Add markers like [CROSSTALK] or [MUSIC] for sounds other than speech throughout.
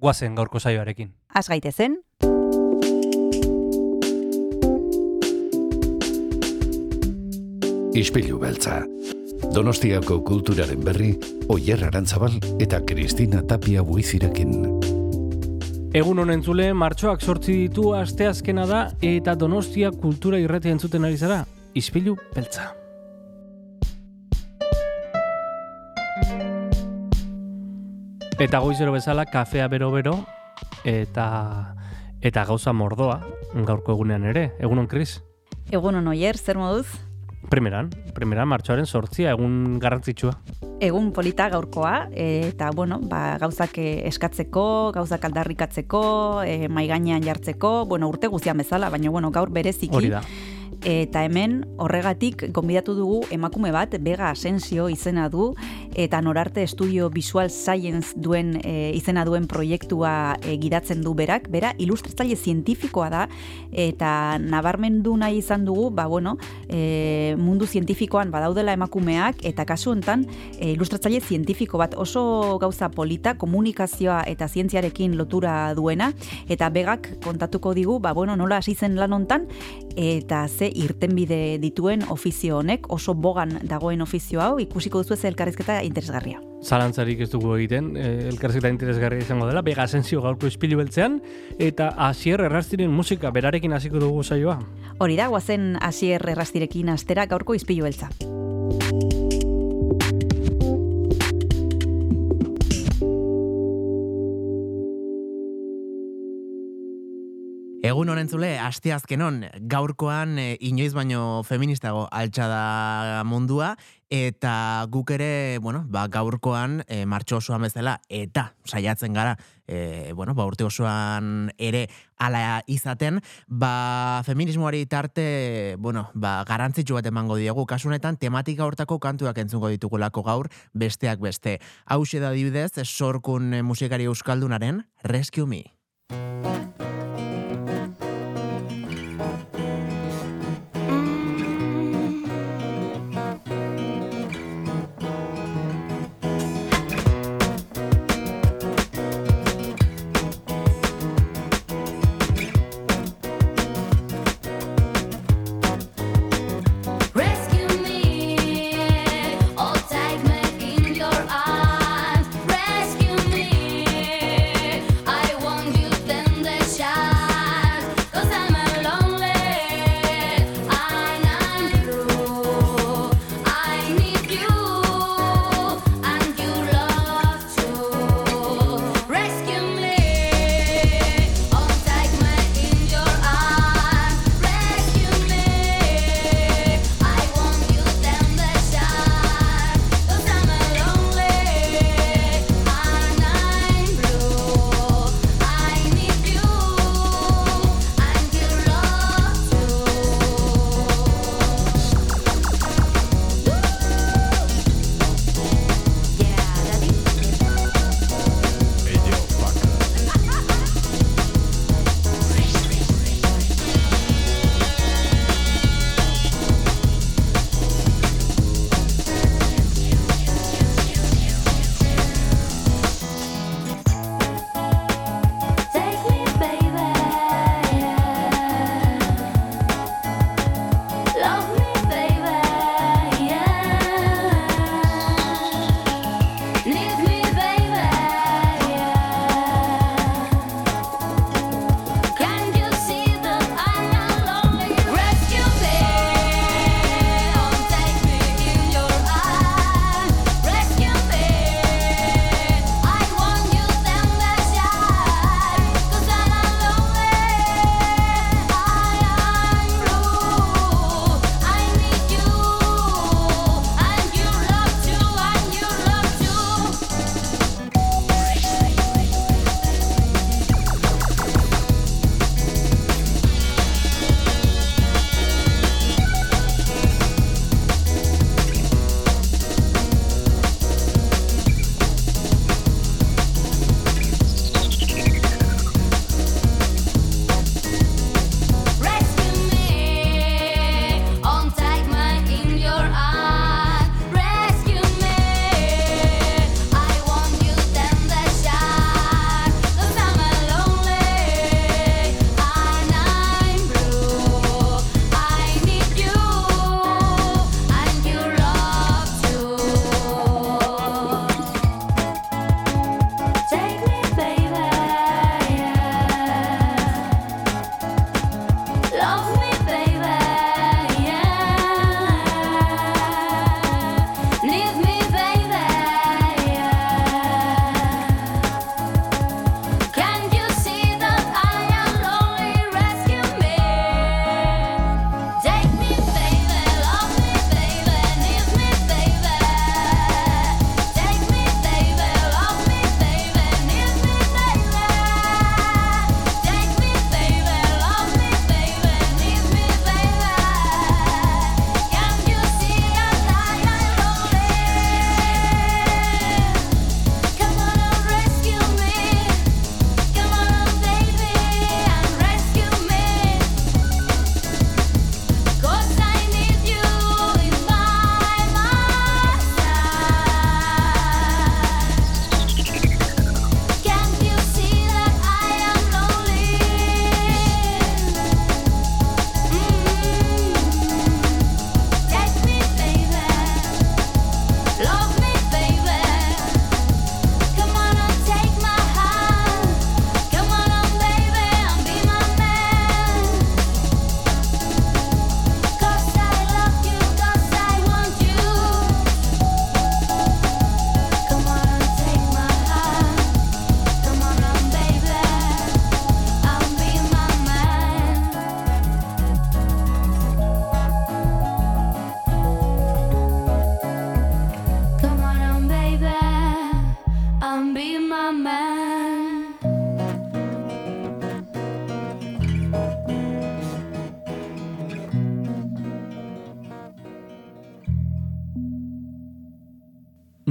guazen gaurko saioarekin. Az gaitezen, Ispilu beltza. Donostiako kulturaren berri, Oyer Arantzabal eta Kristina Tapia buizirekin. Egun honen zule, martxoak sortzi ditu asteazkena da eta Donostia kultura irratia entzuten ari zara. Izpilu beltza. Eta goizero bezala kafea bero-bero eta eta gauza mordoa gaurko egunean ere. Egunon, Kris? egun oier, zer moduz? Primeran, primeran martxoaren sortzia, egun garrantzitsua. Egun polita gaurkoa, eta bueno, ba, gauzak eh, eskatzeko, gauzak aldarrikatzeko, e, maigainean jartzeko, bueno, urte guztian bezala, baina bueno, gaur bereziki. Hori da. Eta hemen horregatik gonbidatu dugu emakume bat, Bega Asensio izena du, eta norarte Studio Visual Science duen e, izena duen proiektua e, gidatzen du berak, bera ilustratzaile zientifikoa da, eta nabarmendu nahi izan dugu, ba bueno, e, mundu zientifikoan badaudela emakumeak, eta kasu hontan e, ilustratzaile zientifiko bat. Oso gauza polita, komunikazioa eta zientziarekin lotura duena, eta begak kontatuko digu, ba bueno, nola hasi zen lan hontan, eta ze irtenbide dituen ofizio honek, oso bogan dagoen ofizio hau, ikusiko duzu ez elkarrizketa interesgarria. Zalantzarik ez dugu egiten, eh, elkarrizketa interesgarria izango dela, bega asensio gaurko ispilu beltzean, eta asier errastiren musika berarekin hasiko dugu saioa. Hori da, guazen asier errastirekin astera gaurko izpilu beltza. Egun honen zule, asteazkenon, gaurkoan e, inoiz baino feministago altxa da mundua, eta guk ere, bueno, ba, gaurkoan e, martxo osoan bezala, eta saiatzen gara, e, bueno, ba, urte osoan ere ala izaten, ba, feminismoari tarte, bueno, ba, garantzitsu bat emango diegu, kasunetan tematika hortako kantuak entzungo ditugulako gaur, besteak beste. Hau da dibidez, sorkun musikari euskaldunaren, Rescue Me.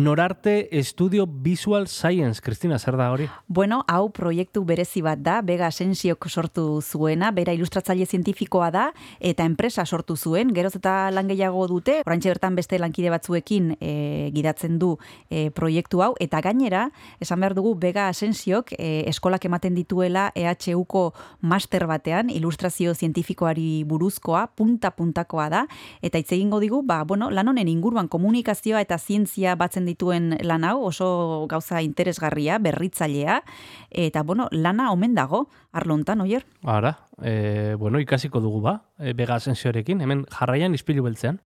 Norarte Studio Visual Science, Kristina, zer da hori? Bueno, hau proiektu berezi bat da, Bega Asensiok sortu zuena, bera ilustratzaile zientifikoa da, eta enpresa sortu zuen, geroz eta lan gehiago dute, orantxe bertan beste lankide batzuekin e, gidatzen du e, proiektu hau, eta gainera, esan behar dugu, Bega Asensiok e, eskolak ematen dituela EHUko master batean, ilustrazio zientifikoari buruzkoa, punta-puntakoa da, eta hitz egingo digu, ba, bueno, lan honen inguruan komunikazioa eta zientzia batzen dituen lan hau, oso gauza interesgarria, berritzailea, eta bueno, lana omen dago, arlontan, oier? Ara, e, bueno, ikasiko dugu ba, e, Bega Asensiorekin, hemen jarraian ispilu beltzean.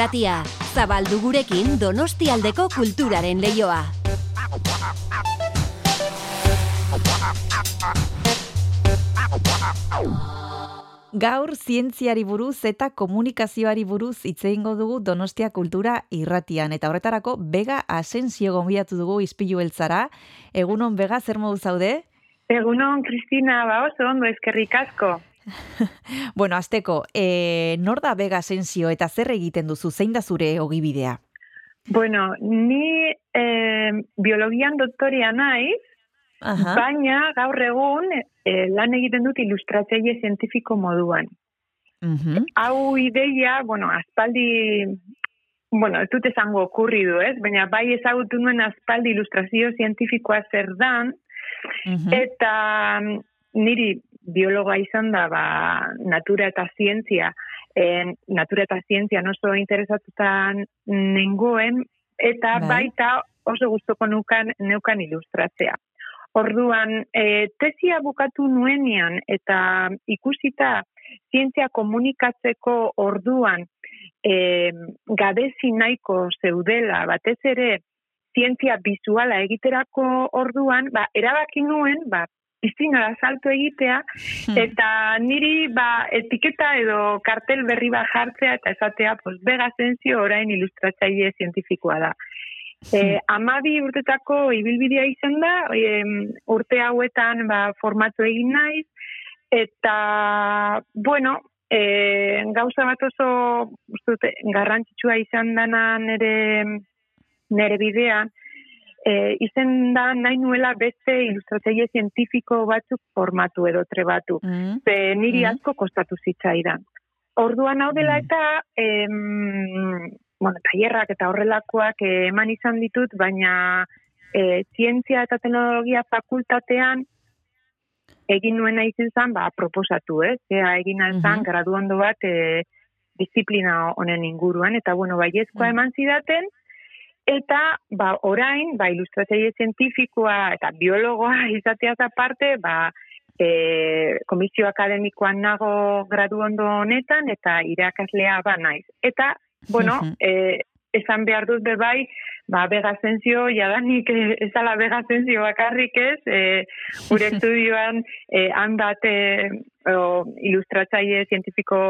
Irratia. Zabaldu gurekin Donostialdeko kulturaren leioa. Gaur zientziari buruz eta komunikazioari buruz hitz egingo dugu Donostia Kultura Irratian eta horretarako Bega Asensio gonbidatu dugu Ispilu Beltzara. Egunon Bega zer modu zaude? Egunon, Kristina, ba oso ondo eskerrik asko. [LAUGHS] Bueno, azteko, e, nor da Bega Asensio eta zer egiten duzu? Zein da zure ogibidea? Bueno, ni eh, biologian doktoria naiz, Aha. baina gaur egun eh, lan egiten dut ilustratzaile zientifiko moduan. Mhm. Hau ideia, bueno, aspaldi, bueno, ez dut esango okurri du, ez? Baina bai ezagutu nuen aspaldi ilustrazio zientifikoa zer dan, Mhm. Eta mm, niri biologoa izan da, ba, natura eta zientzia, en, natura eta zientzia oso interesatuta nengoen, eta Bai. baita oso gustoko nukan, neukan ilustratzea. Orduan, e, tesia bukatu nuenean eta ikusita zientzia komunikatzeko orduan e, gabezi nahiko zeudela, batez ere zientzia bizuala egiterako orduan, ba, erabaki nuen, ba, piztinara salto egitea, Hmm. eta niri ba, etiketa edo kartel berri bat jartzea eta esatea, pues, Bega Asensio orain ilustratzaile zientifikoa da. E, amabi urtetako ibilbidea izan da, em, urte hauetan ba, formatu egin naiz, eta, bueno, e, gauza bat oso dut, garrantzitsua izan dana nere, nere bidean, e, izen da nahi nuela beste ilustratzaile zientifiko batzuk formatu edo trebatu. Mhm. Ze niri Mhm. asko kostatu zitzaidan. Orduan hau dela Mm. eta, em, bueno, tailerrak eta horrelakoak eh, eman izan ditut, baina e, zientzia eta teknologia fakultatean egin nuena izan zen, ba, proposatu, ez? Ea egin Mhm. zen, graduando bat e, disiplina honen inguruan, eta bueno, baiezkoa Mm. eman zidaten, eta ba, orain, ba, ilustratzaile zientifikoa eta biologoa [LAUGHS] izateaz aparte, ba, e, komisio akademikoan nago gradu ondo honetan, eta irakaslea ba naiz. Eta, bueno, Mhm. e, esan behar dut be bai, ba, begazenzio, jadanik [LAUGHS] ez dala begazenzio bakarrik ez, e, gure [LAUGHS] estudioan e, hanbat e, o, ilustratzaile zientifiko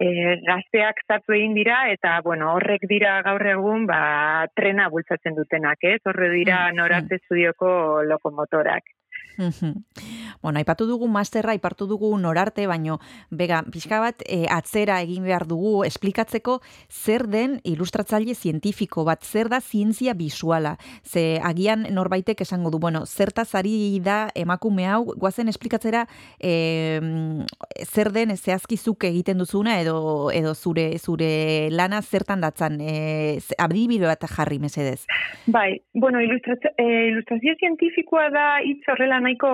e, gazteak zatu egin dira, eta bueno, horrek dira gaur egun ba, trena bultzatzen dutenak, ez? Horre dira Mm, norarte estudioko lokomotorak. Bueno, aipatu dugu masterra, aipatu dugu norarte, baino bega, pixka bat e, atzera egin behar dugu esplikatzeko zer den ilustratzaile zientifiko bat, zer da zientzia bisuala. Ze agian norbaitek esango du, bueno, zertaz ari da emakume hau, guazen esplikatzera e, zer den zehazkizuk egiten duzuna edo edo zure zure lana zertan datzan, e, adibide bat jarri mesedez. Bai, bueno, ilustratze, eh, ilustrazio zientifikoa da hitz horrela nahiko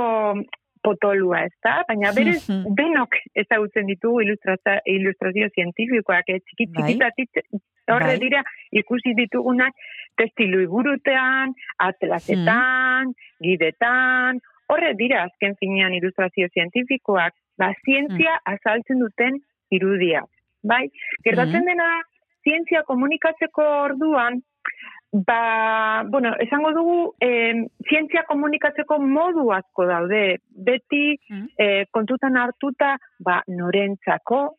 potolua, ez da? Baina berez Mhm. [LAUGHS] denok ezagutzen ditugu ilustrazio zientifikoak, eh? txiki Bai. txikitatik horre Bai. dira ikusi ditugunak testilu iburutean, atlasetan, gidetan, horre dira azken finean ilustrazio zientifikoak, ba, zientzia azaltzen duten irudia. Bai, gertatzen dena, zientzia komunikatzeko orduan, Ba, bueno, esango dugu, eh, zientzia komunikatzeko modu asko daude. Beti Mm. eh, kontutan hartuta, ba, norentzako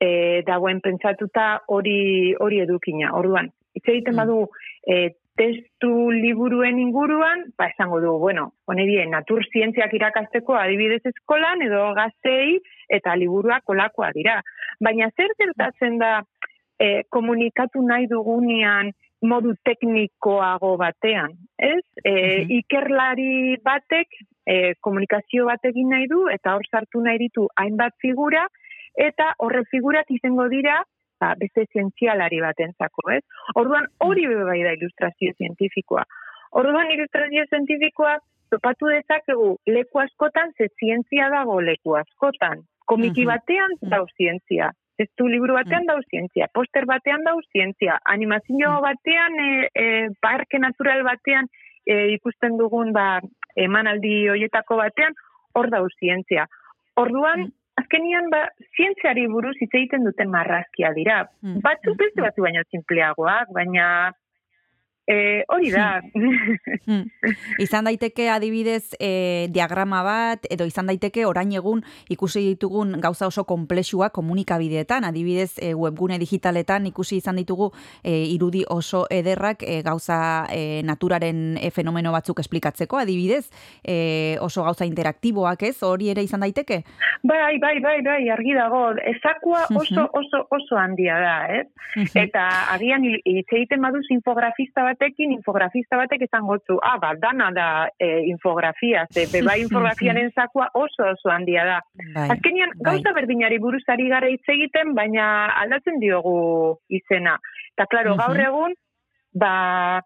eh, dagoen pentsatuta hori hori edukina. Orduan, hitz egiten Mm. badu eh, testu liburuen inguruan, ba, esango dugu, bueno, hone die, natur zientziak irakasteko adibidez eskolan edo gaztei eta liburuak olakoa dira. Baina zer gertatzen da eh, komunikatu nahi dugunean modu teknikoago batean, ez? E, Mhm. Ikerlari batek e, komunikazio bat egin nahi du eta hor sartu nahi ditu hainbat figura eta horre figurak izango dira ba, beste zientzialari batentzako, ez? Orduan hori be bai da ilustrazio zientifikoa. Orduan ilustrazio zientifikoa topatu dezakegu leku askotan ze zientzia dago leku askotan. Komiki Mhm. batean Mhm. dau zientzia, testu liburu batean dau zientzia, poster batean dau zientzia, animazio batean, e, e, parke natural batean e, ikusten dugun ba, emanaldi hoietako batean, hor dau zientzia. Orduan, azkenian, ba, zientziari buruz hitz egiten duten marrazkia dira. Mm. Batzuk beste batzu baino simpleagoak, baina e, hori da. [LAUGHS] Hmm. Izan daiteke adibidez e, diagrama bat, edo izan daiteke orain egun ikusi ditugun gauza oso konplexua komunikabideetan, adibidez e, webgune digitaletan ikusi izan ditugu e, irudi oso ederrak e, gauza e, naturaren e, fenomeno batzuk esplikatzeko, adibidez e, oso gauza interaktiboak ez, hori ere izan daiteke? Bai, bai, bai, bai, argi dago. Ezakua oso, oso, oso handia da, ez? Eta agian hitz egiten baduz infografista batekin, infografista batek esan gotzu, ah, ba, dana da e, infografia, ze, be, bai [LAUGHS] infografiaren zakua oso oso handia da. Bai, Azkenian, bai. gauza berdinari buruz ari gara hitz egiten, baina aldatzen diogu izena. Eta, klaro, gaur Mhm. egun, ba,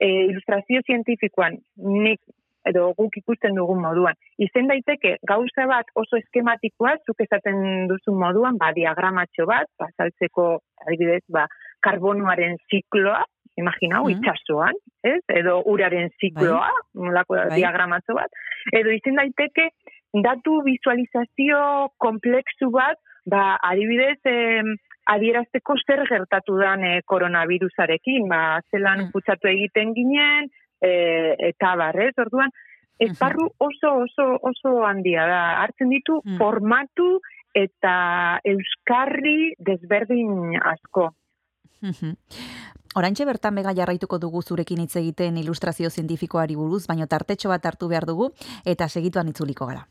e, ilustrazio zientifikoan, nik edo guk ikusten dugun moduan. Izen daiteke gauza bat oso eskematikoa, zuk esaten duzun moduan, ba, diagramatxo bat, ba, adibidez, ba, karbonoaren zikloa, imaginau, Mhm. itxasoan, ez? Edo uraren zikloa, nolako Bai. diagramatxo bat. Edo izen daiteke datu visualizazio komplexu bat, ba, adibidez, em, adierazteko zer gertatu dan eh, koronavirusarekin, ba, zelan Mm. kutsatu egiten ginen, e, eta barrez, orduan, esparru oso oso oso handia da. Hartzen ditu Mm. formatu eta euskarri desberdin asko. Oraintxe bertan bega jarraituko dugu zurekin hitz egiten ilustrazio zientifikoari buruz, baino tartetxo bat hartu behar dugu eta segituan itzuliko gara.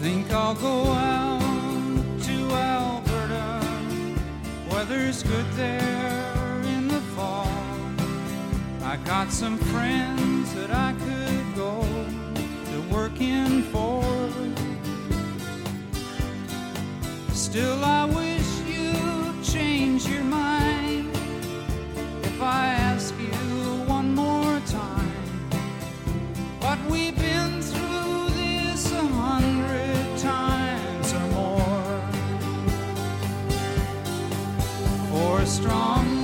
Think I'll go out to Alberta. Weather's good there got some friends that I could go to working for. Still, I wish you'd change your mind if I ask you one more time. But we've been through this a hundred times or more. For strong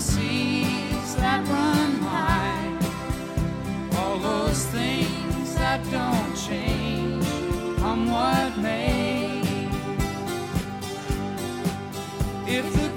seas that run high, all those things that don't change, come what may. If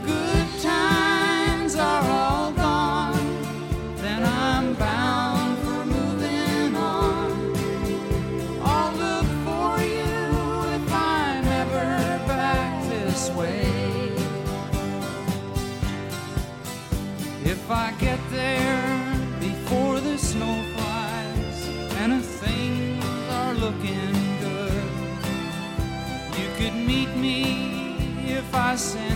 façam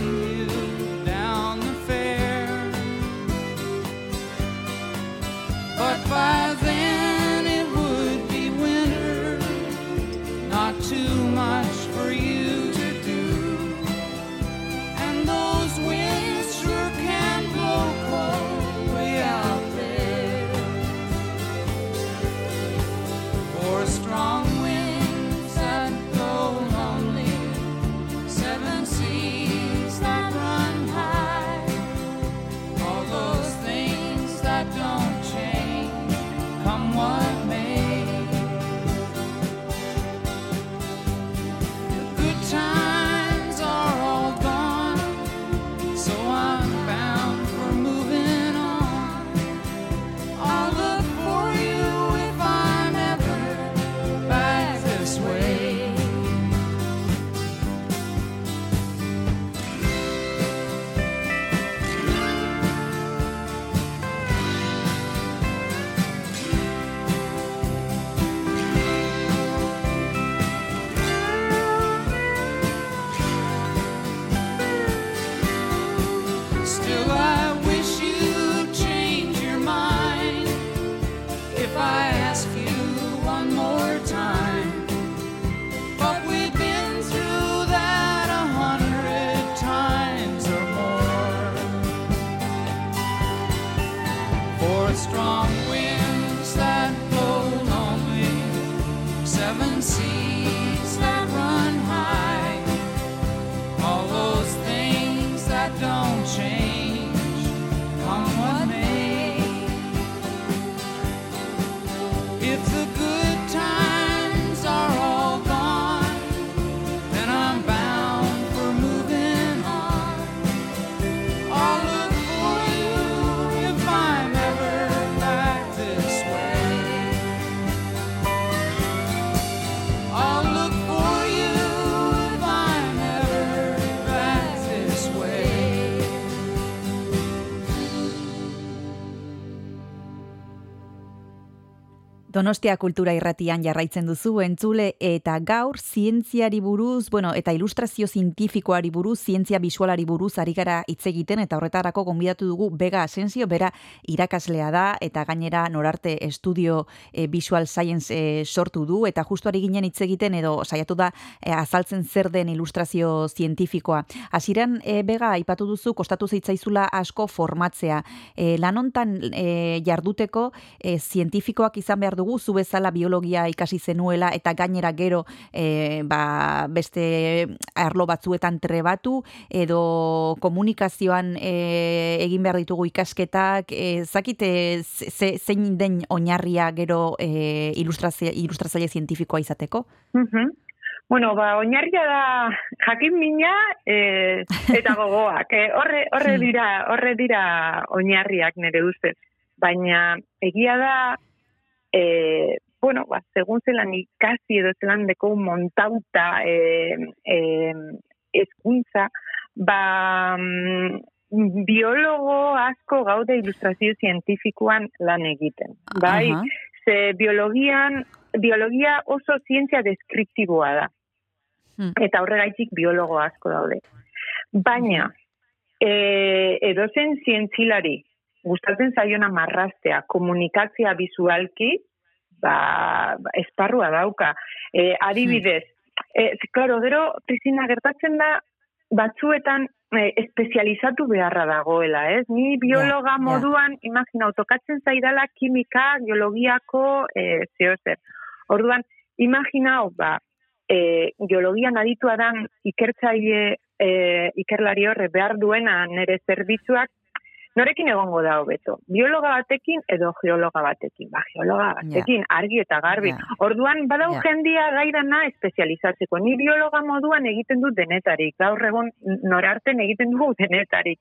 Donostia kultura irratian jarraitzen duzu entzule eta gaur zientziari buruz, bueno, eta ilustrazio zientifikoari buruz, zientzia bisualari buruz ari gara hitz egiten eta horretarako gonbidatu dugu Bega Asensio, bera irakaslea da eta gainera norarte estudio e, Visual Science e, sortu du eta justu ari ginen hitz egiten edo saiatu da e, azaltzen zer den ilustrazio zientifikoa. Hasieran e, Bega aipatu duzu kostatu zitzaizula asko formatzea. E, lan hontan e, jarduteko e, zientifikoak izan behar dugu zu bezala biologia ikasi zenuela eta gainera gero e, ba, beste arlo batzuetan trebatu edo komunikazioan e, egin behar ditugu ikasketak, e, zakite ze, zein den oinarria gero e, ilustrazio, ilustrazio zientifikoa izateko? Mhm. Bueno, ba, oinarria da jakin mina e, eta [LAUGHS] gogoak. Eh? Horre, horre Hmm. dira, horre dira oinarriak nire ustez. Baina egia da, e, bueno, ba, segun zelan ikasi edo zelan deko montauta e, e, eskuntza, ba, mm, biologo asko gaude ilustrazio zientifikoan lan egiten. Bai, Aha. ze biologian, biologia oso zientzia deskriptiboa da. Hmm. Eta horregaitik biologo asko daude. Baina, e, edozen zientzilari gustatzen zaiona marrastea, komunikatzia bizualki, ba, ba, esparrua dauka. E, adibidez, e, claro, gero, Pristina, gertatzen da, batzuetan e, espezializatu beharra dagoela, ez? Ni biologa ja. moduan, imagina, tokatzen zaidala kimika, geologiako, e, zer. Orduan, imaginau, ba, e, geologian aditua dan ikertzaile e, ikerlari horre behar duena nere zerbitzuak, norekin egongo da hobeto? Biologa batekin edo geologa batekin? Ba, geologa batekin, argi eta garbi. Ja. Orduan, badau Ja. jendia gaidana espezializatzeko. Ni biologa moduan egiten dut denetarik. Gaur egon norarten egiten dugu [LAUGHS] denetarik.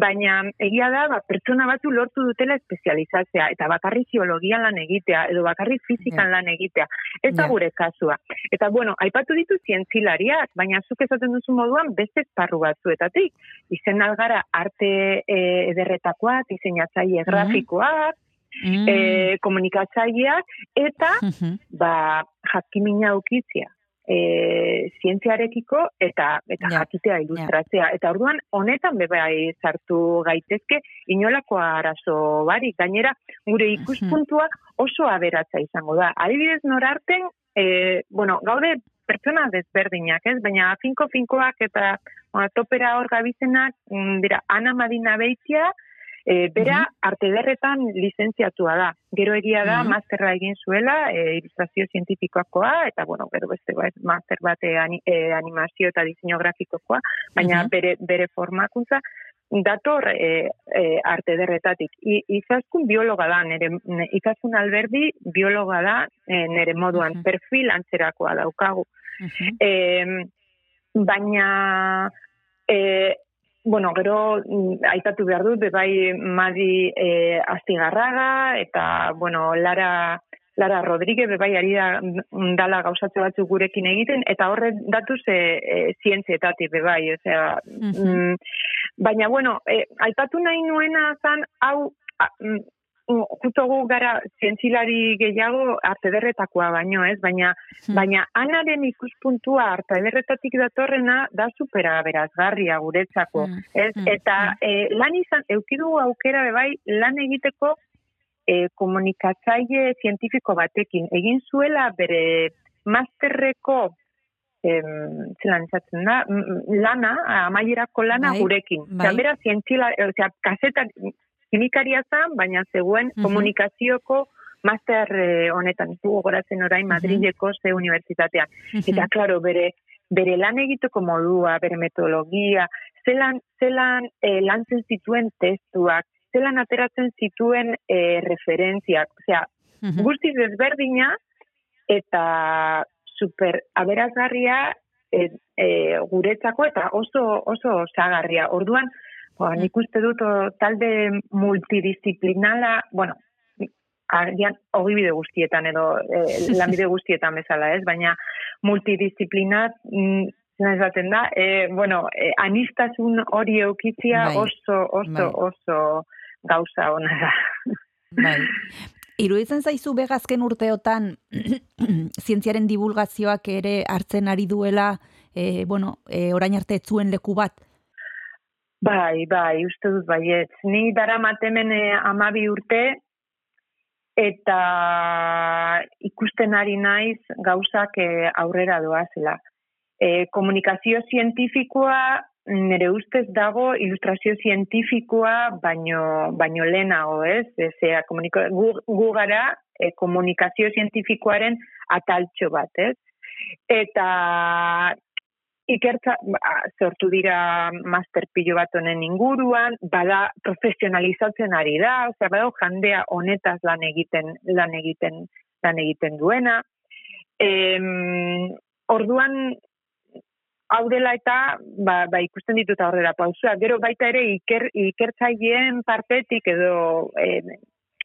Baina egia da, ba, pertsona batzu lortu dutela espezializatzea. Eta bakarrik geologian lan egitea, edo bakarrik fizikan lan egitea. Ez da gure kasua. Eta bueno, aipatu ditu zientzilariak, baina zuk esaten duzu moduan beste esparru batzuetatik. Izen algara arte e, ederretakoak, diseinatzaile grafikoak, Mm. e, komunikatzaileak, eta Mhm. ba, jakimina ukitzia e, zientziarekiko eta eta Ja, jakitea ilustratzea. Eta orduan, honetan bebai sartu gaitezke inolako arazo barik. Gainera, gure ikuspuntua oso aberatza izango da. Adibidez norarten, e, bueno, gaude pertsona desberdinak, ez? Baina finko-finkoak eta bueno, topera hor gabizenak, mm, dira, Ana Madina Beitia, E, bera, arte derretan lizentziatua da. Gero egia da, Mhm. masterra egin zuela, e, ilustrazio zientifikoakoa, eta, bueno, gero beste ba, master bat e, ani- e, animazio eta diseño grafikokoa, baina Mhm. bere, bere formakuntza dator e, e, arte derretatik. I, izaskun biologa da, nere, ne, izaskun alberdi biologa da, e, nere moduan, Mhm. perfil antzerakoa daukagu. Mhm. E, baina e, bueno, gero mm, aipatu behar dut, bai Madi e, Astigarraga eta bueno, Lara Lara Rodríguez bebai ari da mm, dala gauzatze batzuk gurekin egiten eta horre datuz e, e, zientzietatik bebai, osea, Mhm. mm, baina bueno, e, aipatu nahi nuena zan hau a, mm, justo gara zientzilari gehiago arte derretakoa baino, ez? Baina Hmm. Baina anaren ikuspuntua arte ederretatik datorrena da supera berazgarria guretzako. Mm, Ez? mm, Eta e, lan izan, eukidu aukera bebai lan egiteko e, komunikatzaile zientifiko batekin. Egin zuela bere masterreko em, zelan esatzen da, lana, amaierako lana Bai, gurekin. bai. Osea, bera zientzila, osea, kasetan kimikaria zan, baina zegoen komunikazioko master eh, honetan, ez dugu goratzen orain Madrileko ze unibertsitatean. Eta, klaro, bere, bere lan egiteko modua, bere metodologia, zelan, zelan eh, lantzen zituen testuak, zelan ateratzen zituen eh, referentziak. Osea, guztiz desberdina eta super aberazgarria e, e, guretzako eta oso oso osagarria. Orduan, ba, nik uste dut o, talde multidisciplinala, bueno, agian ogibide guztietan edo e, lanbide guztietan bezala, ez? Baina multidisciplinat mm, zena esaten da, e, bueno, e, anistasun hori eukitzia Bai, oso, oso, bai. oso gauza ona da. Bai. Iruditzen zaizu begazken urteotan [CLEARS THROAT] zientziaren divulgazioak ere hartzen ari duela, e, bueno, e, orain arte ez zuen leku bat. Bai, bai, uste dut baietz. Ni dara matemen amabi urte, eta ikusten ari naiz gauzak eh, aurrera doazela. E, komunikazio zientifikoa nire ustez dago ilustrazio zientifikoa baino, baino lehenago, ez? Ezea, gu gara e, komunikazio zientifikoaren ataltxo bat, ez? Eta ikertza, ba, sortu dira master pilo bat honen inguruan, bada profesionalizatzen ari da, osea, bada jandea honetaz lan egiten, lan egiten, lan egiten duena. Em, orduan, hau dela eta ba, ba ikusten ditut aurrera pausua. Gero baita ere iker, ikertzaileen partetik edo e,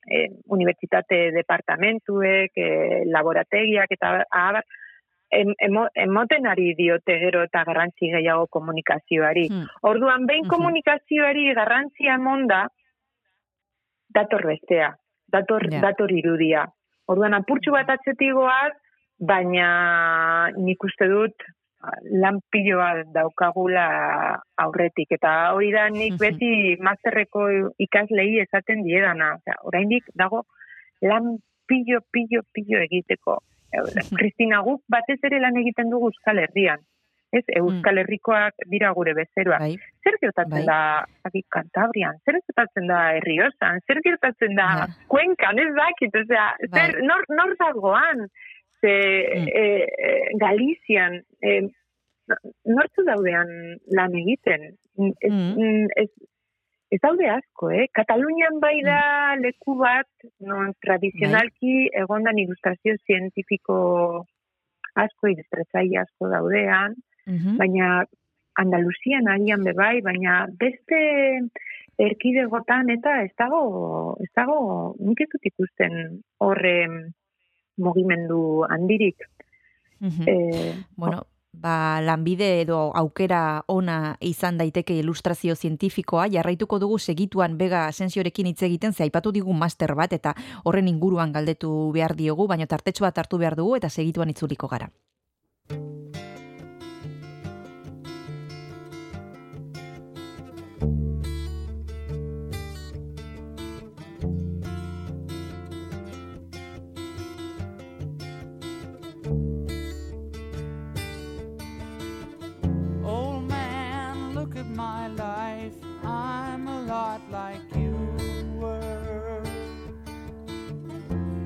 e, unibertsitate departamentuek, e, laborategiak eta abar, emo, emoten ari diote gero eta garrantzi gehiago komunikazioari. Hmm. Orduan, behin Mhm. komunikazioari garrantzia emonda, dator bestea, dator, Ja. dator irudia. Orduan, apurtxu bat atzetigoaz, baina nik uste dut lan pilo bat daukagula aurretik. Eta hori da nik Mhm. beti masterreko ikaslei esaten diedana. Osea, oraindik dago lan pilo, pilo, pilo egiteko. Kristina guk batez ere lan egiten dugu Euskal Herrian. Ez, Euskal Herrikoak dira gure bezeroak. Bai. Zer gertatzen Bai. da aki Kantabrian? Zer gertatzen da Herriosan? Zer gertatzen da Ja. Kuenkan? Ez dakit, osea, zer, Bai. nor, nor dagoan? Ze, Mm. e, e, Galizian, e, nortzu daudean lan egiten? Ez, Mm. mm, ez, ez daude asko, eh? Katalunian bai da leku bat, non tradizionalki egondan ilustrazio zientifiko asko, ilustratzaile asko daudean, Mhm. baina Andaluzian agian bebai, baina beste erkidegotan eta ez dago, ez dago, nik ez dut ikusten horre mugimendu handirik. Mhm. Eh, Bueno, ba, lanbide edo aukera ona izan daiteke ilustrazio zientifikoa, jarraituko dugu segituan bega asensiorekin hitz egiten, ze aipatu digu master bat, eta horren inguruan galdetu behar diogu, baina tartetxo bat hartu behar dugu, eta segituan itzuliko gara. Lot like you were.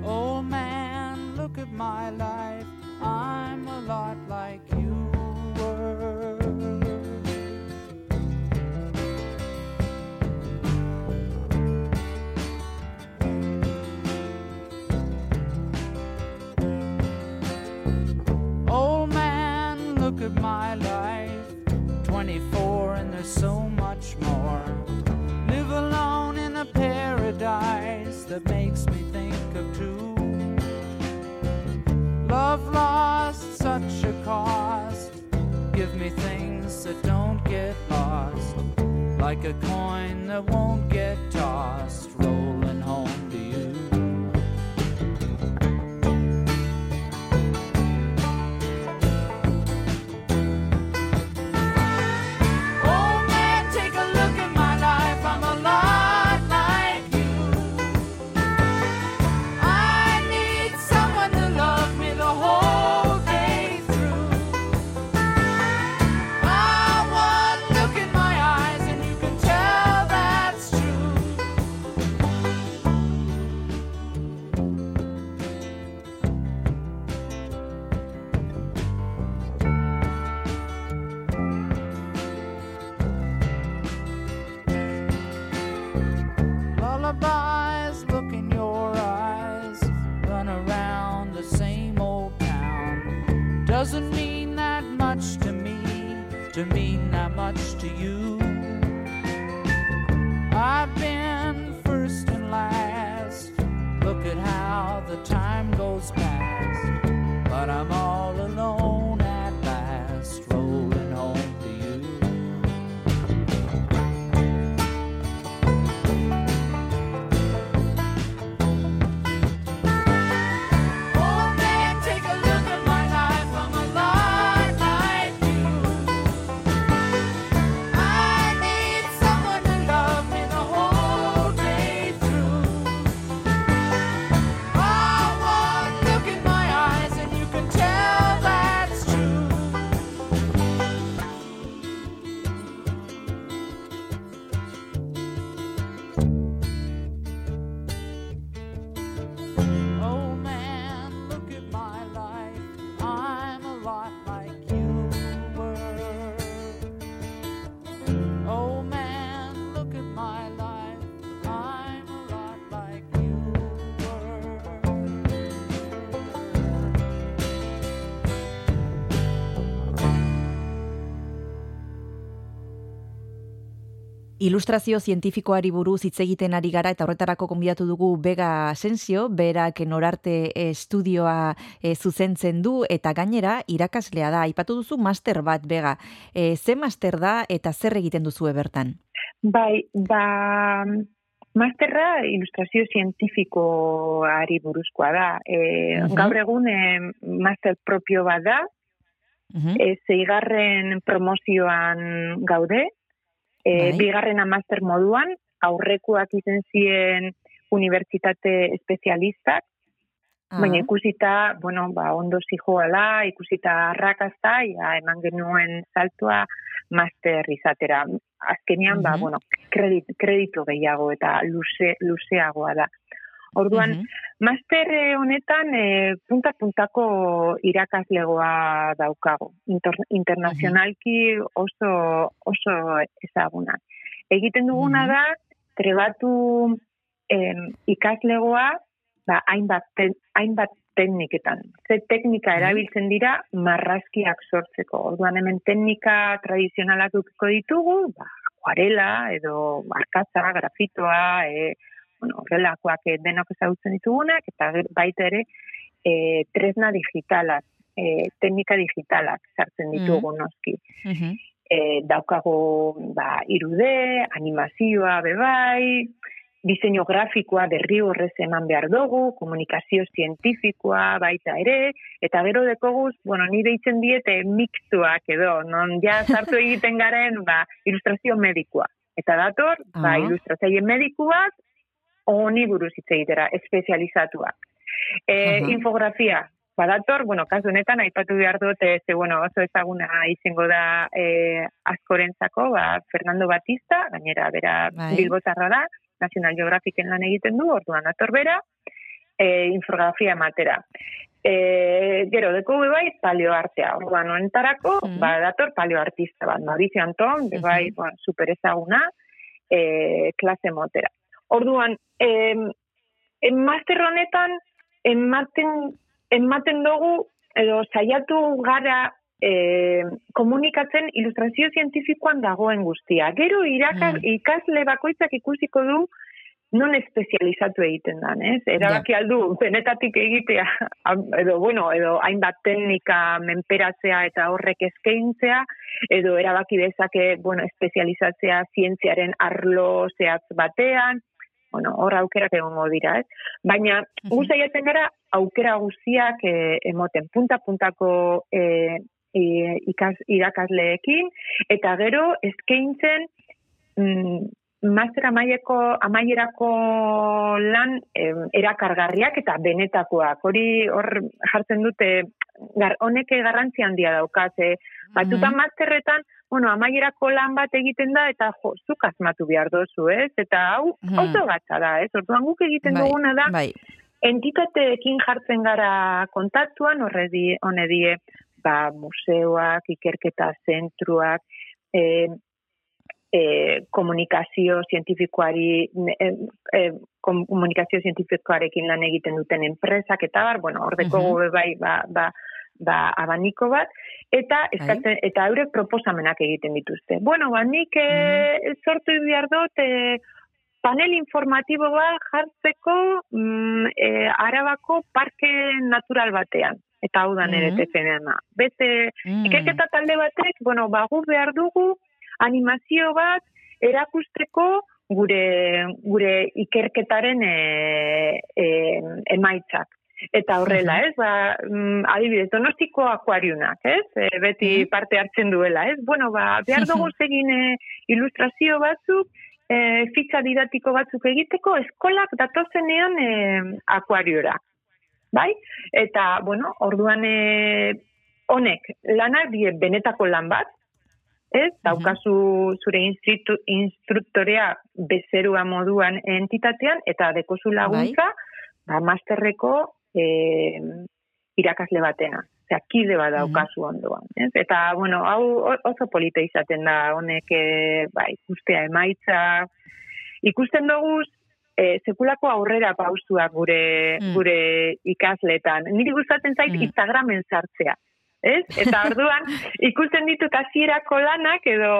Old man, look at my life. I'm a lot like you that makes me think of two. Love lost such a cost. Give me things that don't get lost. Like a coin that won't get tossed. To you. Ilustrazio zientifikoari buruz hitz egiten ari gara eta horretarako konbidatu dugu Bega Asensio, berak norarte estudioa e, zuzentzen du eta gainera irakaslea da. Aipatu duzu master bat Bega. E, ze master da eta zer egiten duzu bertan? Bai, ba, masterra ilustrazio zientifikoari buruzkoa da. E, Mhm. Gaur egun e, master propio bat da, Mhm. e, zeigarren promozioan gaude, e, Bai. bigarrena master moduan, aurrekoak izen ziren unibertsitate espezialistak, Ah, baina ikusita, bueno, ba, ondo zijoala, ikusita arrakazta, ja, eman genuen saltua master izatera. Azkenean, ba, Mhm. bueno, kredit, kreditu gehiago eta luze, luzeagoa da. Orduan, Mhm. Master eh, honetan e, punta-puntako irakaslegoa daukago. Inter, internazionalki oso, oso ezaguna. Egiten duguna da, trebatu em, ikaslegoa ba, hainbat, te, hainbat tekniketan. Ze teknika erabiltzen dira marrazkiak sortzeko. Orduan hemen teknika tradizionalak dukiko ditugu, ba, akuarela edo arkatza, grafitoa, e, bueno, horrelakoak eh, denok ezagutzen ditugunak, eta baita ere e, tresna digitalak, e, teknika digitalak sartzen ditugu noski. Mhm. E, daukago ba, irude, animazioa bebai, diseinu grafikoa berri horrez eman behar dugu, komunikazio zientifikoa baita ere, eta gero dekoguz, bueno, ni deitzen diete mixtuak edo, non ja sartu egiten garen, ba, ilustrazio medikoa. Eta dator, ba, Ah. ilustratzaile medikuak, honi buruz hitz egitera, espezializatuak. E, Aha. infografia, badator, bueno, kasu honetan, aipatu behar dut, ze, bueno, oso ezaguna izango da e, askorentzako, ba, Fernando Batista, gainera, bera Bai. bilbotarra da, National Geographic lan egiten du, orduan ator bera, e, infografia ematera. E, gero, deko bai, paleoartea. Orduan, honetarako, Mhm. ba, dator paleoartista bat, Mauricio Anton, be bai, Mhm. bueno, super ezaguna, e, klase motera. Orduan, em, master honetan, ematen, ematen dugu, edo saiatu gara e, komunikatzen ilustrazio zientifikoan dagoen guztia. Gero irakas, Mm. ikasle bakoitzak ikusiko du non espezializatu egiten dan, ez? Erabaki aldu, benetatik egitea, edo, bueno, edo hainbat teknika menperatzea eta horrek eskaintzea, edo erabaki dezake, bueno, espezializatzea zientziaren arlo zehatz batean, bueno, hor aukerak egongo dira, ez? Baina, gu Mhm. saiatzen gara, aukera guztiak eh, emoten, punta-puntako eh, eh, ikas, irakasleekin, eta gero eskaintzen mm, master amaieko, amaierako lan em, erakargarriak eta benetakoak. Hori hor jartzen dute, gar, honek garrantzi handia daukaz, eh? Batzutan Mhm. masterretan, bueno, amaierako lan bat egiten da, eta jo, zuk asmatu behar dozu, ez? Eta hau, Mhm. auto gatza da, ez? Orduan guk egiten Bai, duguna da, Bai. entitateekin jartzen gara kontaktuan, horre die, hone die, ba, museoak, ikerketa zentruak, e, e, komunikazio zientifikoari, e, e, komunikazio zientifikoarekin lan egiten duten enpresak, eta bar, bueno, hor deko Mhm. gobe bai, ba, ba, ba, abaniko bat, eta eskatzen, eta eurek proposamenak egiten dituzte. Bueno, ba, nik e, sortu behar dut, e, panel informatibo bat jartzeko mm, e, arabako parke natural batean. Eta hau da nire Mhm. tefenena. Beste, Mm. ikerketa talde batek, bueno, ba, gu behar dugu animazio bat erakusteko gure, gure ikerketaren e, e, emaitzak. Eta horrela, ez? Ba, mm, adibidez, donostiko akuariunak, ez? E, beti parte hartzen duela, ez? Bueno, ba, behar dugu egin e, ilustrazio batzuk, e, fitxa didatiko batzuk egiteko, eskolak datozenean e, akuariora. Bai? Eta, bueno, orduan e, honek, lanak die benetako lan bat, ez? Daukazu zure instructu, instruktorea bezerua moduan entitatean, eta dekozu laguntza, ba, masterreko e, irakasle batena. Osea, kide bat daukazu ondoan. Ez? Eta, bueno, hau oso polita izaten da, honek, e, ba, ikustea emaitza, ikusten dugu e, sekulako aurrera pausuak gure, Mm. gure ikasletan. Niri gustatzen zait Mm. Instagramen sartzea. Ez? Eta orduan, ikusten ditut hasierako lanak edo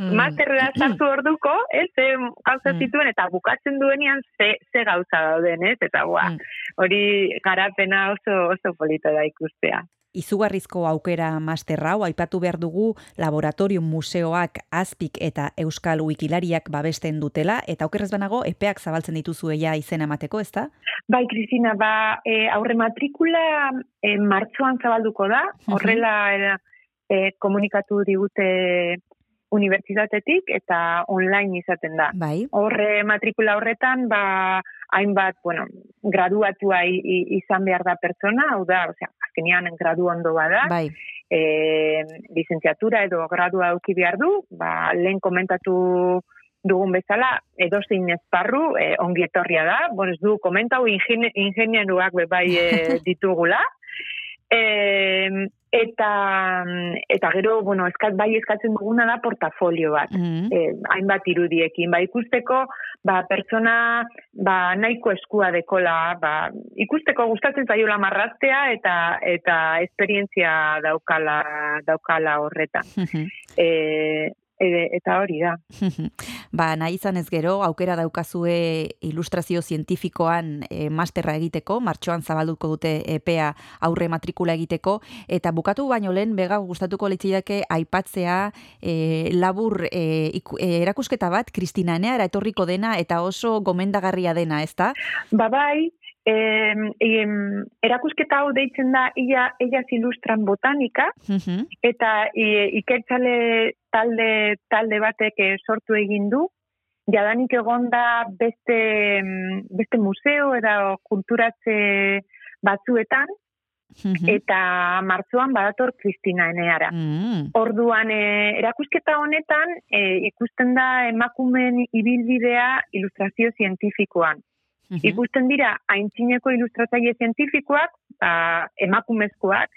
Mm. masterrera sartu orduko, ez? Ze gauza Mm. zituen eta bukatzen duenean ze, ze gauza dauden, ez? Eta bua, Mm. hori garapena oso oso polita da ikustea. Izugarrizko aukera master hau aipatu behar dugu laboratorium museoak azpik eta euskal wikilariak babesten dutela eta okerrez banago epeak zabaltzen dituzu eia izena emateko, ezta? Bai, Kristina, ba, e, aurre matrikula e, martxoan zabalduko da, horrela era, e, komunikatu digute unibertsitatetik eta online izaten da. Bai. Horre matrikula horretan, ba, hainbat, bueno, graduatua izan behar da pertsona, hau da, osea, azkenean gradu ondo bada, Bai. e, lizentziatura edo gradua auki behar du, ba, lehen komentatu dugun bezala, edozein esparru, e, ongi etorria da, bon, ez du komentau ingenie, ingenieruak be bai e, [LAUGHS] ditugula, e, eta, eta gero, bueno, eskat, bai eskatzen duguna da portafolio bat Mm. eh, hainbat irudiekin, ba, ikusteko, ba, pertsona, ba, nahiko eskua dekola, ba, ikusteko gustatzen zaiola marraztea eta eta esperientzia daukala, daukala horretan. [LAUGHS] E, e, eta hori da. [LAUGHS] ba, nahi izan ez gero, aukera daukazue ilustrazio zientifikoan e, masterra egiteko, martxoan zabalduko dute epea aurre matrikula egiteko, eta bukatu baino lehen, bega gustatuko litzidake aipatzea e, labur e, erakusketa bat, Kristina Eneara etorriko dena, eta oso gomendagarria dena, ezta? Ba bai, em, em, erakusketa hau deitzen da ia, ellas ilustran botanika, Mhm. eta i, ikertzale talde talde batek eh, sortu egin du jadanik egonda beste beste museo edo kulturatze batzuetan Mhm. eta martzoan badator Kristina Eneara. Mm. Orduan eh, erakusketa honetan eh, ikusten da emakumen ibilbidea ilustrazio zientifikoan. Mhm. Ikusten dira aintzineko ilustratzaile zientifikoak, ba, emakumezkoak,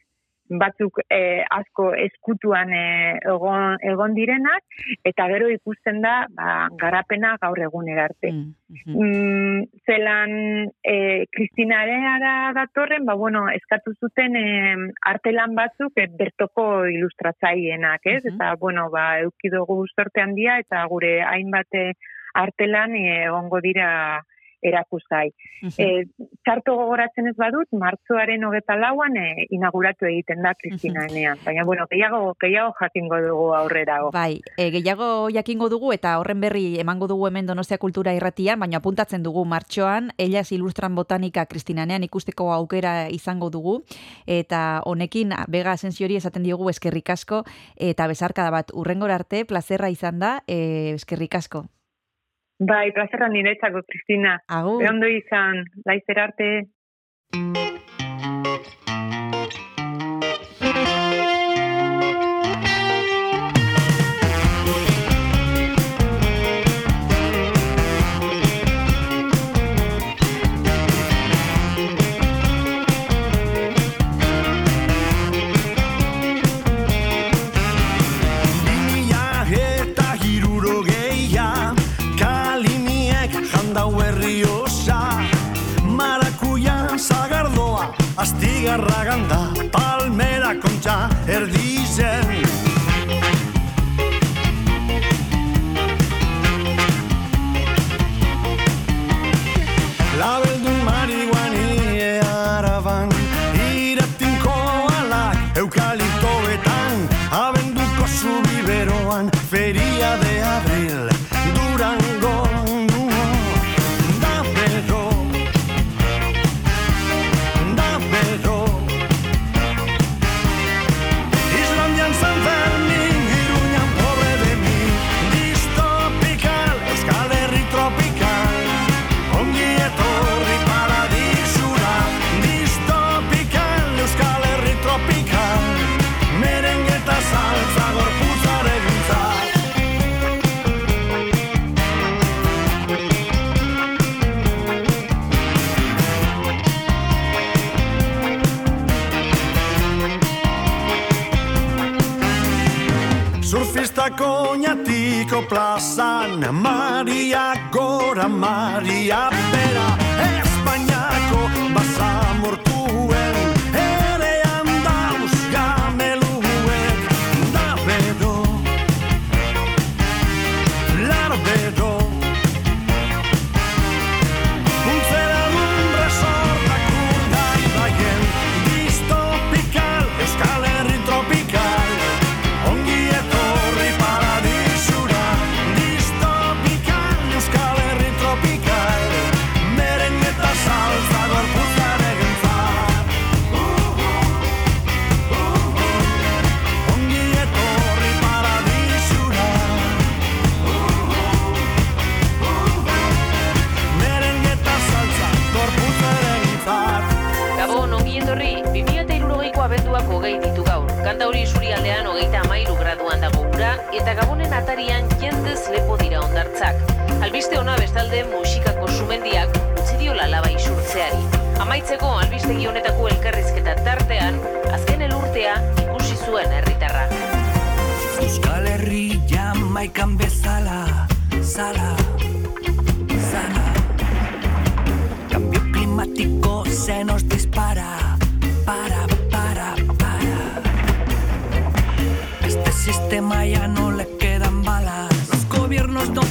batzuk eh, asko eskutuan eh, egon, egon direnak, eta gero ikusten da ba, garapena gaur egunera arte. Mhm. Mm, zelan e, Kristina Areara datorren, ba, bueno, eskatu zuten e, artelan batzuk e, bertoko ilustratzaienak, ez? Mhm. Eta, bueno, ba, eukidogu sorte handia, eta gure hainbat e, artelan e, egongo dira erakusgai. Mhm. E, txarto gogoratzen ez badut, martzoaren hogeta lauan e, inauguratu egiten da Kristina enean. Baina, bueno, gehiago, gehiago jakingo dugu aurrerago. Bai, e, gehiago jakingo dugu eta horren berri emango dugu hemen Donostia Kultura Irratian, baina apuntatzen dugu martxoan, Ellas Ilustran Botanika Kristinanean ikusteko aukera izango dugu eta honekin Bega Asensiori esaten diogu eskerrik asko eta bezarkada bat urrengora arte plazerra izan da, e, eskerrik asko. Bai, plazerra niretzako, Kristina. Agur. Ondo izan, laizer arte. estigui arregandat plazan. Maria gora, Maria bera Espainiako basamortuen atarian jendez lepo dira ondartzak. Albiste ona bestalde musikako sumendiak utzi diola laba isurtzeari. Amaitzeko albistegi honetako elkarrizketa tartean, azken elurtea ikusi zuen herritarra. Euskal Herri jamaikan bezala, zala, zala. Cambio climático se nos dispara, para, para, para. Este sistema ya no le Los gobiernos no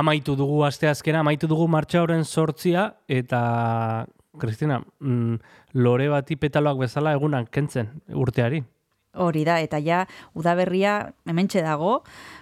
Amaitu dugu asteazkena, amaitu dugu martxauren sortzia, eta, Kristina, mm, lore bati petaloak bezala egunak kentzen urteari. Hori da, eta ja, udaberria hementxe dago,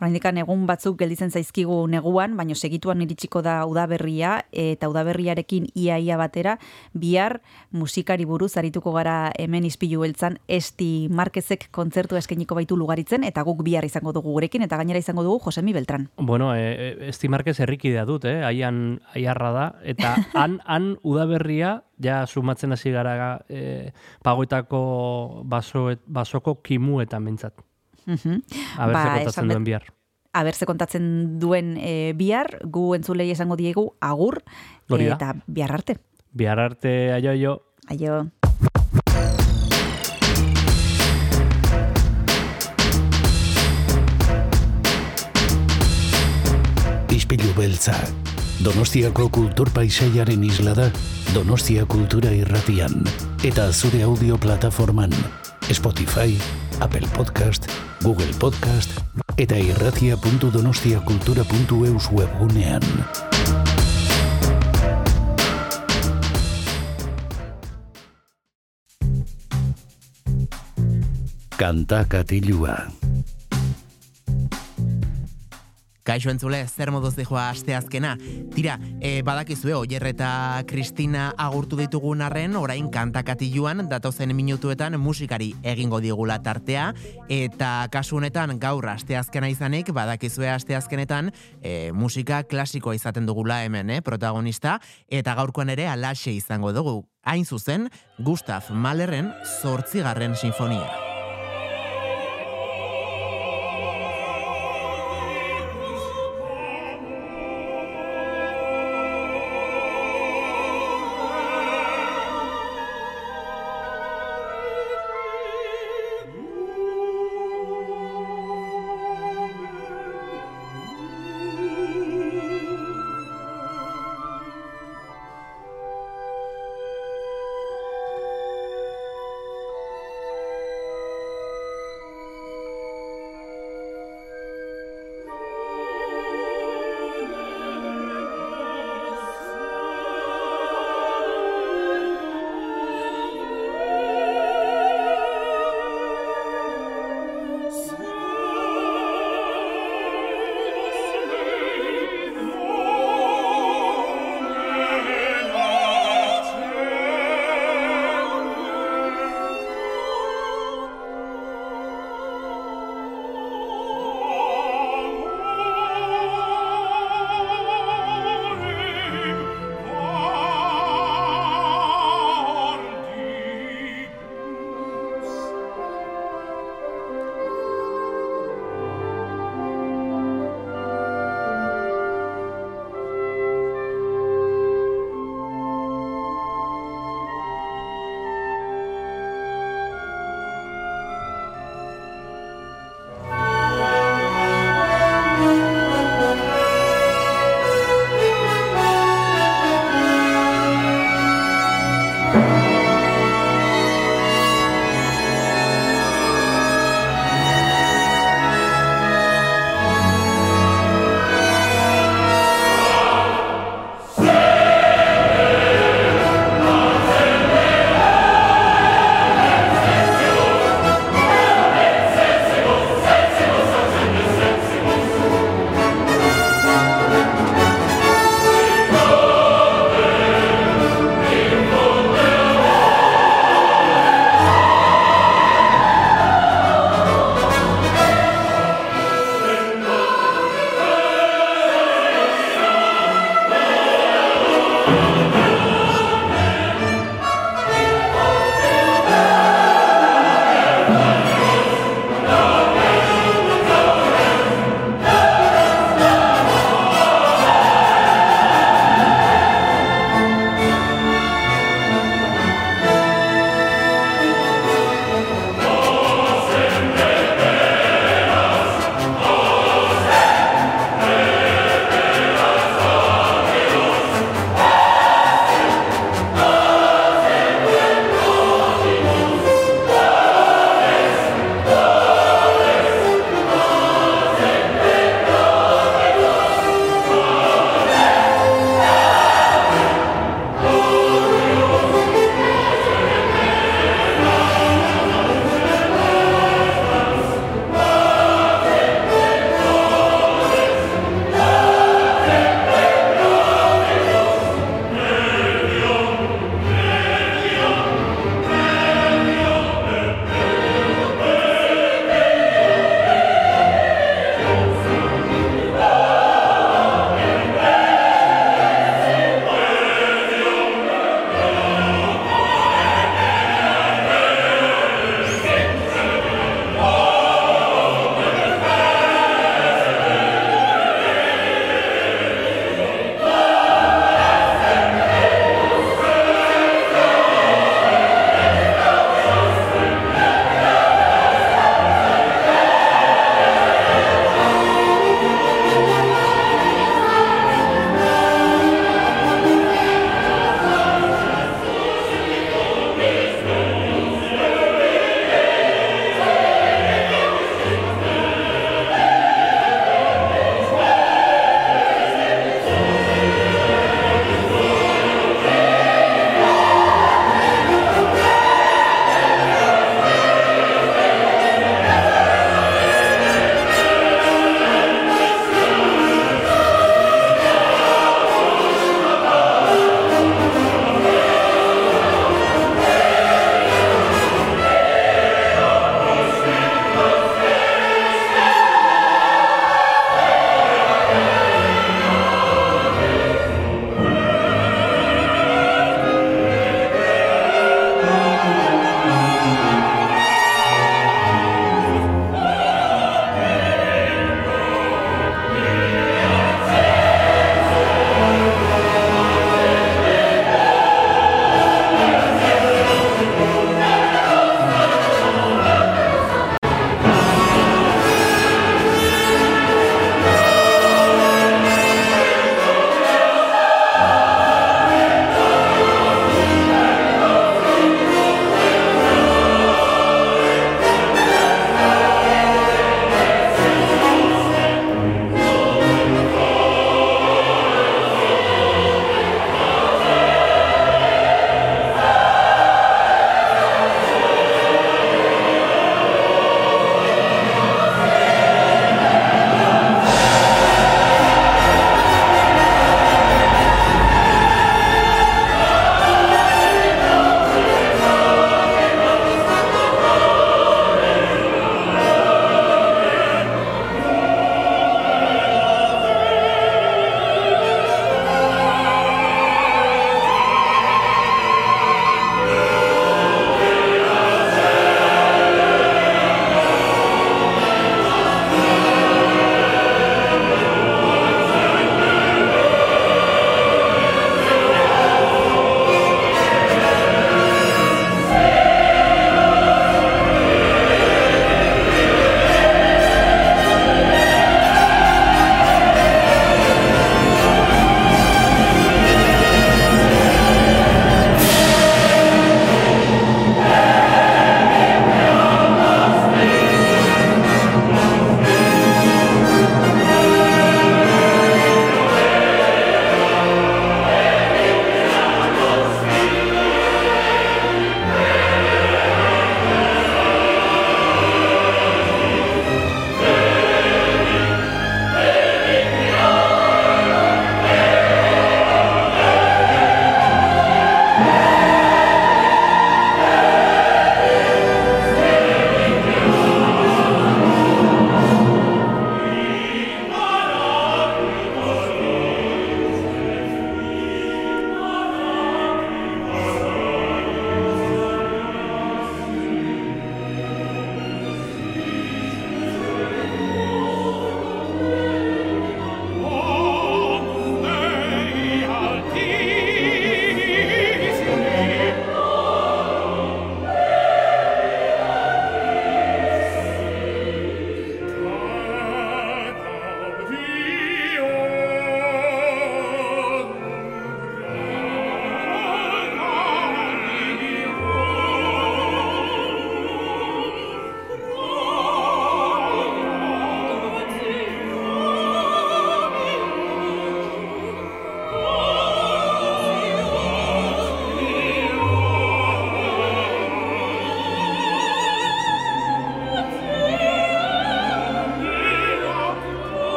oraindikan egun batzuk gelditzen zaizkigu neguan, baino segituan iritsiko da udaberria, eta udaberriarekin ia-ia batera, bihar musikari buruz arituko gara hemen izpilu beltzan, esti Markezek kontzertu eskainiko baitu lugaritzen, eta guk bihar izango dugu gurekin, eta gainera izango dugu Josemi Beltran. Bueno, e, e, Esti Marquez herrikidea dut, eh? Aian, aiarra da. Eta [LAUGHS] han, han udaberria, ja sumatzen hasi gara e, pagoetako baso, basoko kimu eta Mhm. Aber Ba, esan kontatzen duen bihar. Aber ze kontatzen duen e, bihar, gu entzulei esango diegu agur, da. eta bihar arte. Bihar arte, aio, aio. Aio. Ispilu beltza. Donostiako kultur paisaiaren isla da Donostia Kultura Irratian eta zure audio plataforman Spotify, Apple Podcast, Google Podcast eta irratia.donostiakultura.eus webgunean. Kanta katilua. Kaixo entzule, zer moduz dijoa asteazkena. Tira, e, badakizue, Oier eta Kristina agurtu ditugun arren, orain kantakatiluan datozen minutuetan musikari egingo digula tartea, eta kasu honetan gaur asteazkena izanik, badakizue asteazkenetan e, musika klasikoa izaten dugula hemen, eh, protagonista, eta gaurkoan ere alaxe izango dugu. Hain zuzen, Gustav Mahlerren zortzigarren sinfonia.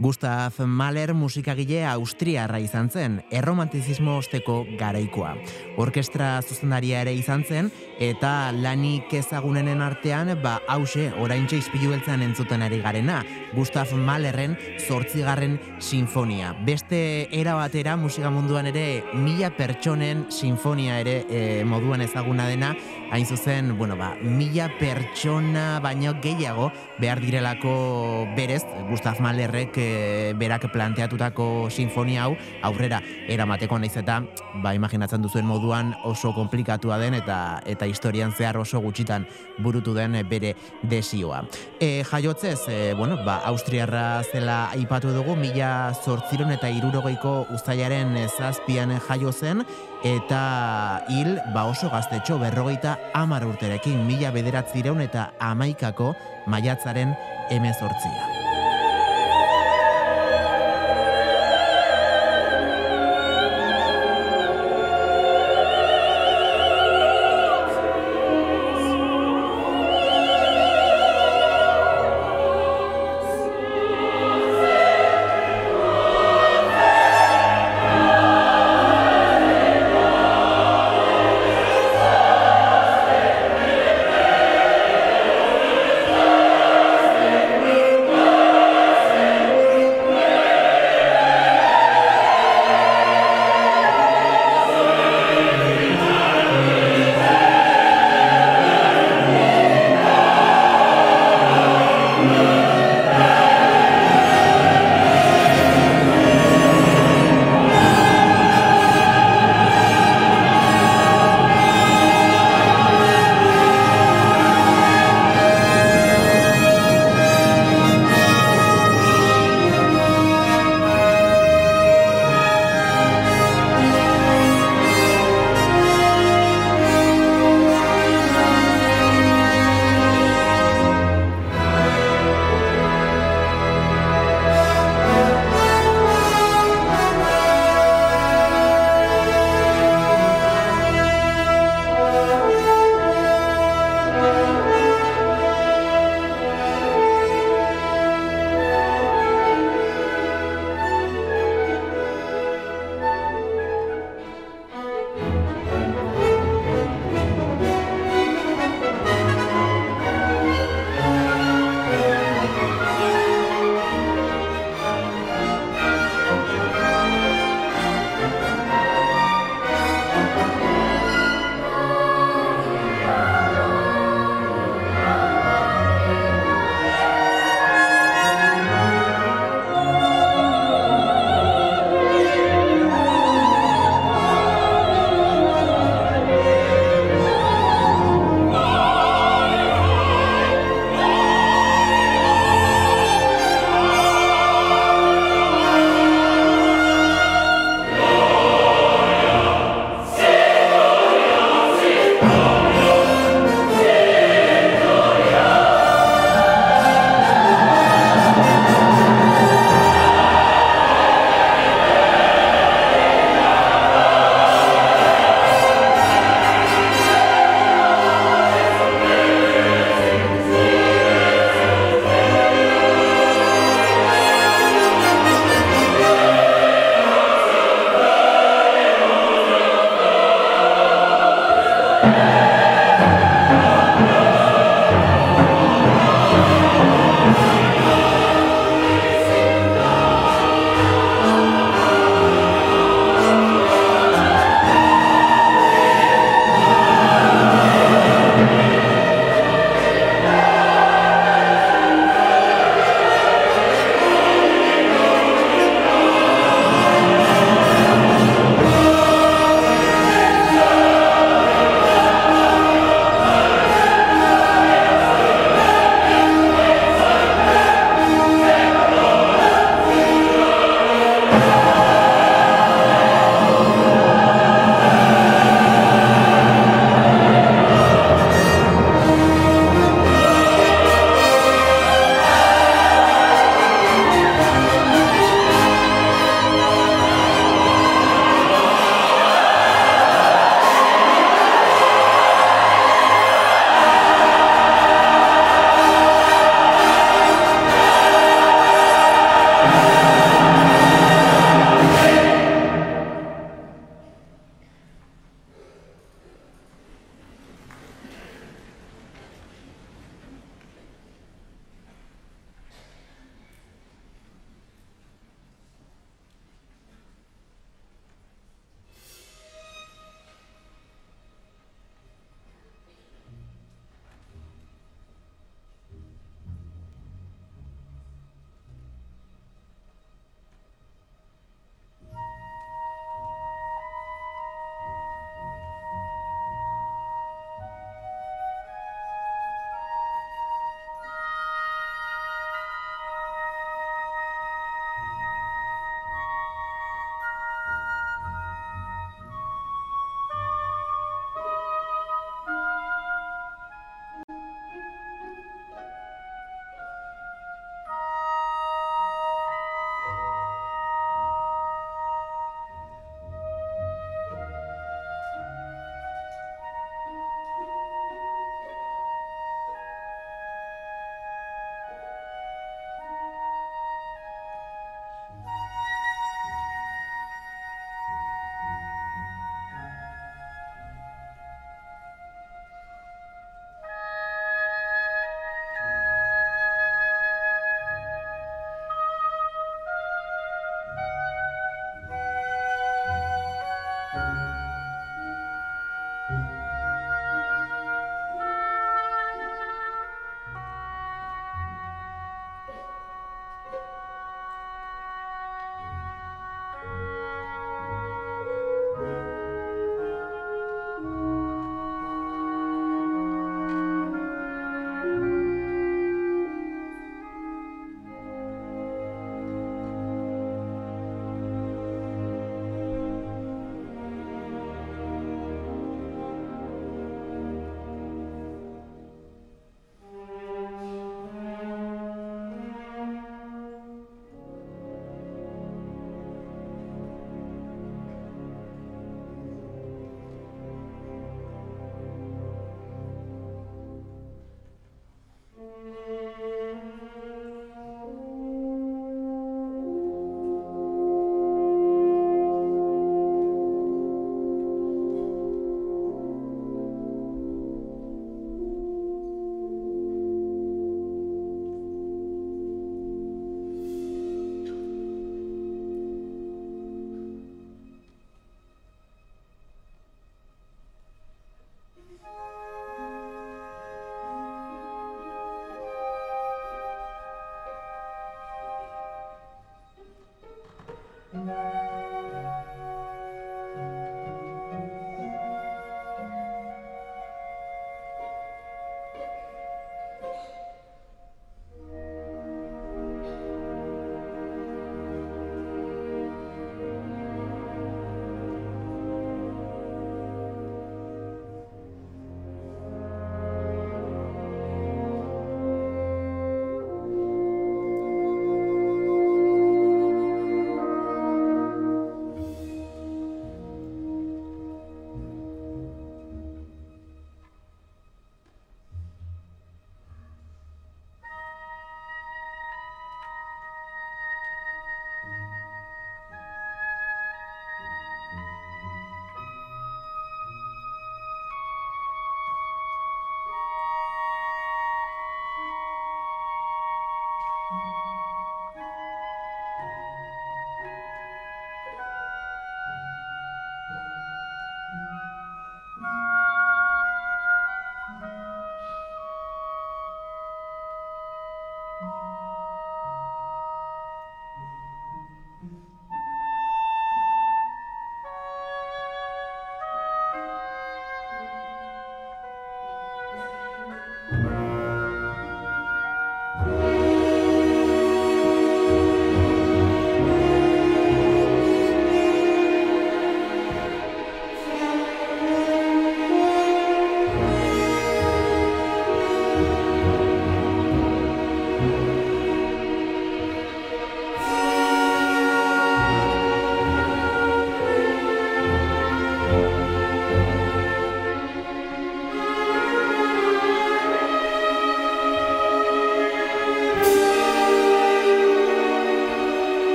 Gustav Mahler musikagile austriarra izan zen, erromantizismo osteko garaikoa. Orkestra zuzendaria ere izan zen, eta lanik ezagunenen artean, ba, hause, orain ispilu beltzan entzuten ari garena, Gustav Mahlerren zortzigarren sinfonia. Beste era batera musika munduan ere mila pertsonen sinfonia ere e, moduan ezaguna dena, hain zuzen, bueno, ba, mila pertsona baino gehiago behar direlako berez, Gustav Mahlerrek e, berak planteatutako sinfonia hau aurrera eramateko naiz eta ba imaginatzen duzuen moduan oso konplikatua den eta eta historian zehar oso gutxitan burutu den bere desioa. E, jaiotzez, e, bueno, ba, Austriarra zela aipatu dugu, mila zortziron eta irurogeiko uztailaren zazpian jaio zen, eta hil ba oso gaztetxo berrogeita amar urterekin mila bederatzireun eta amaikako maiatzaren emezortzia.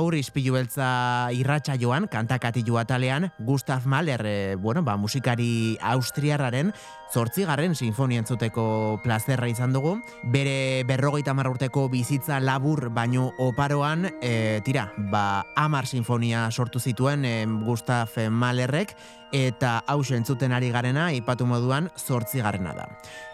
Gaur ispilu beltza irratxa joan, kantakatilu atalean, Gustav Mahler, e, bueno, ba, musikari austriarraren zortzigarren sinfonia entzuteko plazerra izan dugu. Bere berrogeita urteko bizitza labur baino oparoan, e, tira, ba, amar sinfonia sortu zituen e, Gustav Mahlerrek, eta hause entzuten ari garena, ipatu moduan, zortzigarrena da.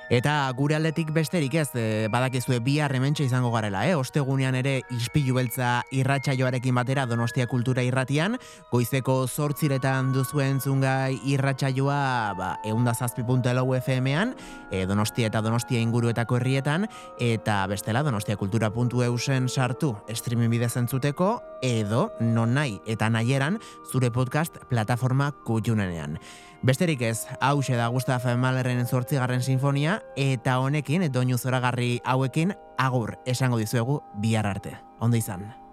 Eta gure aldetik besterik ez, e, badakizue bihar hementxe izango garela, eh? Ostegunean ere ispilu beltza irratsaioarekin batera Donostia Kultura irratian, goizeko zortziretan duzuen zungai irratsaioa, ba, eunda zazpi puntu lau FM-an, e, donostia eta donostia inguruetako herrietan, eta bestela donostiakultura.eusen sartu streaming bidez entzuteko, edo non nahi eta nahieran zure podcast plataforma kutxunenean. Besterik ez, hause da Gustav Mahlerren zortzigarren sinfonia, eta honekin, doinu zoragarri hauekin, agur esango dizuegu bihar arte. Ondo izan.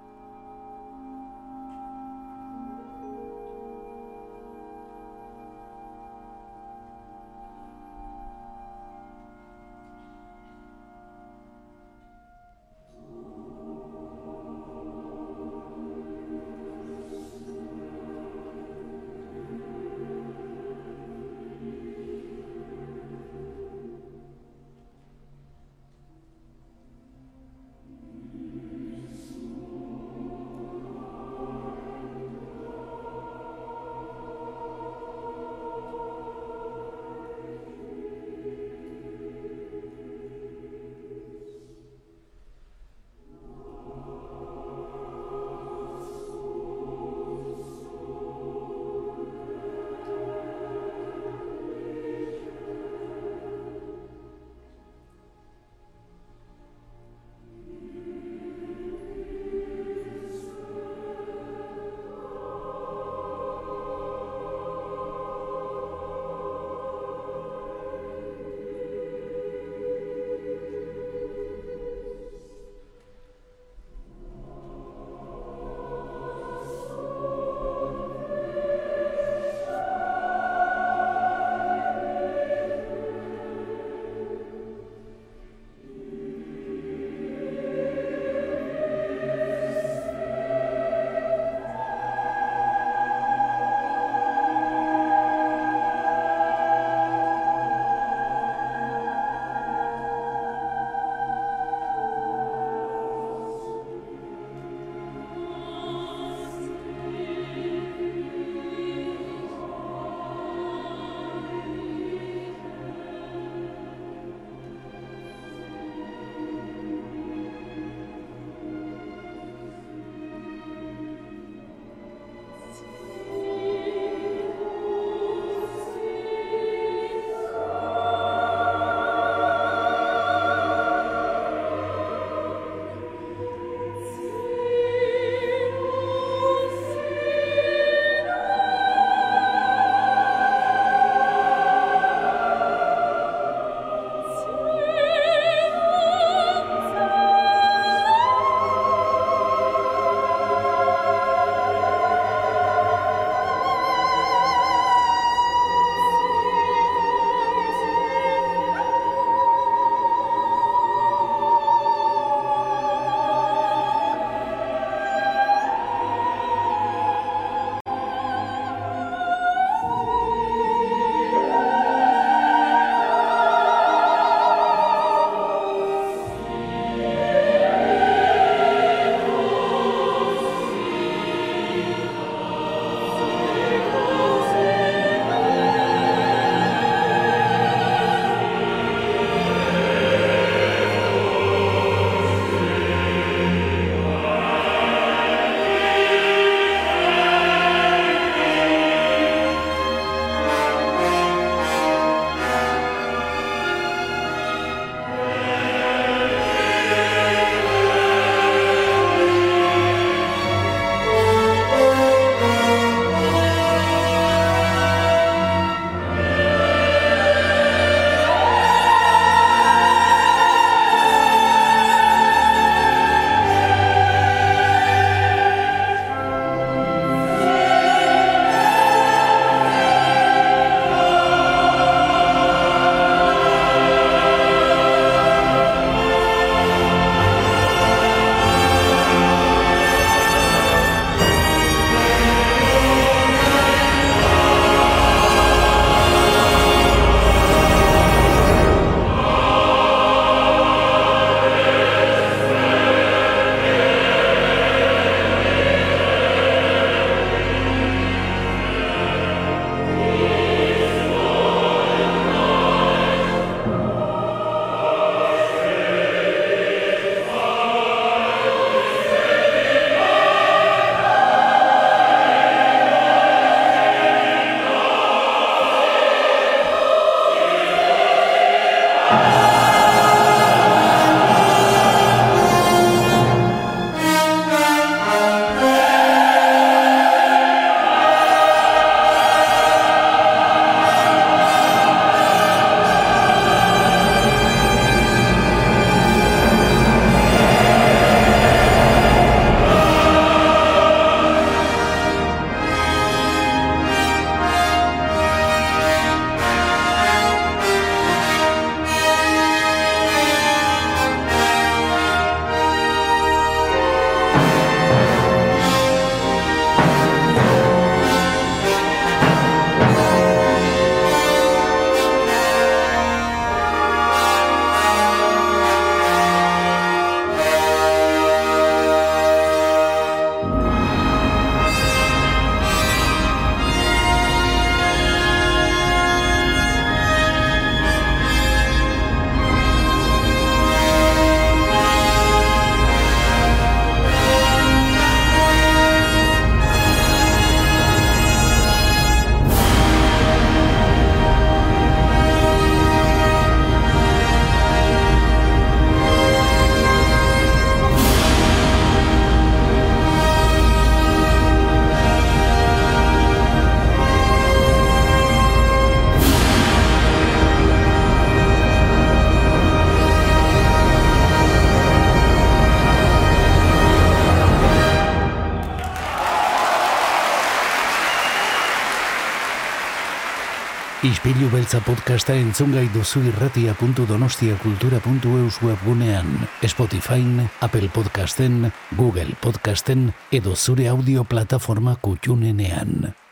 Beltza podcasta entzungai duzu irratia.donostiakultura.eus webgunean, Spotify, Apple Podcasten, Google Podcasten edo zure audio plataforma kutxunenean.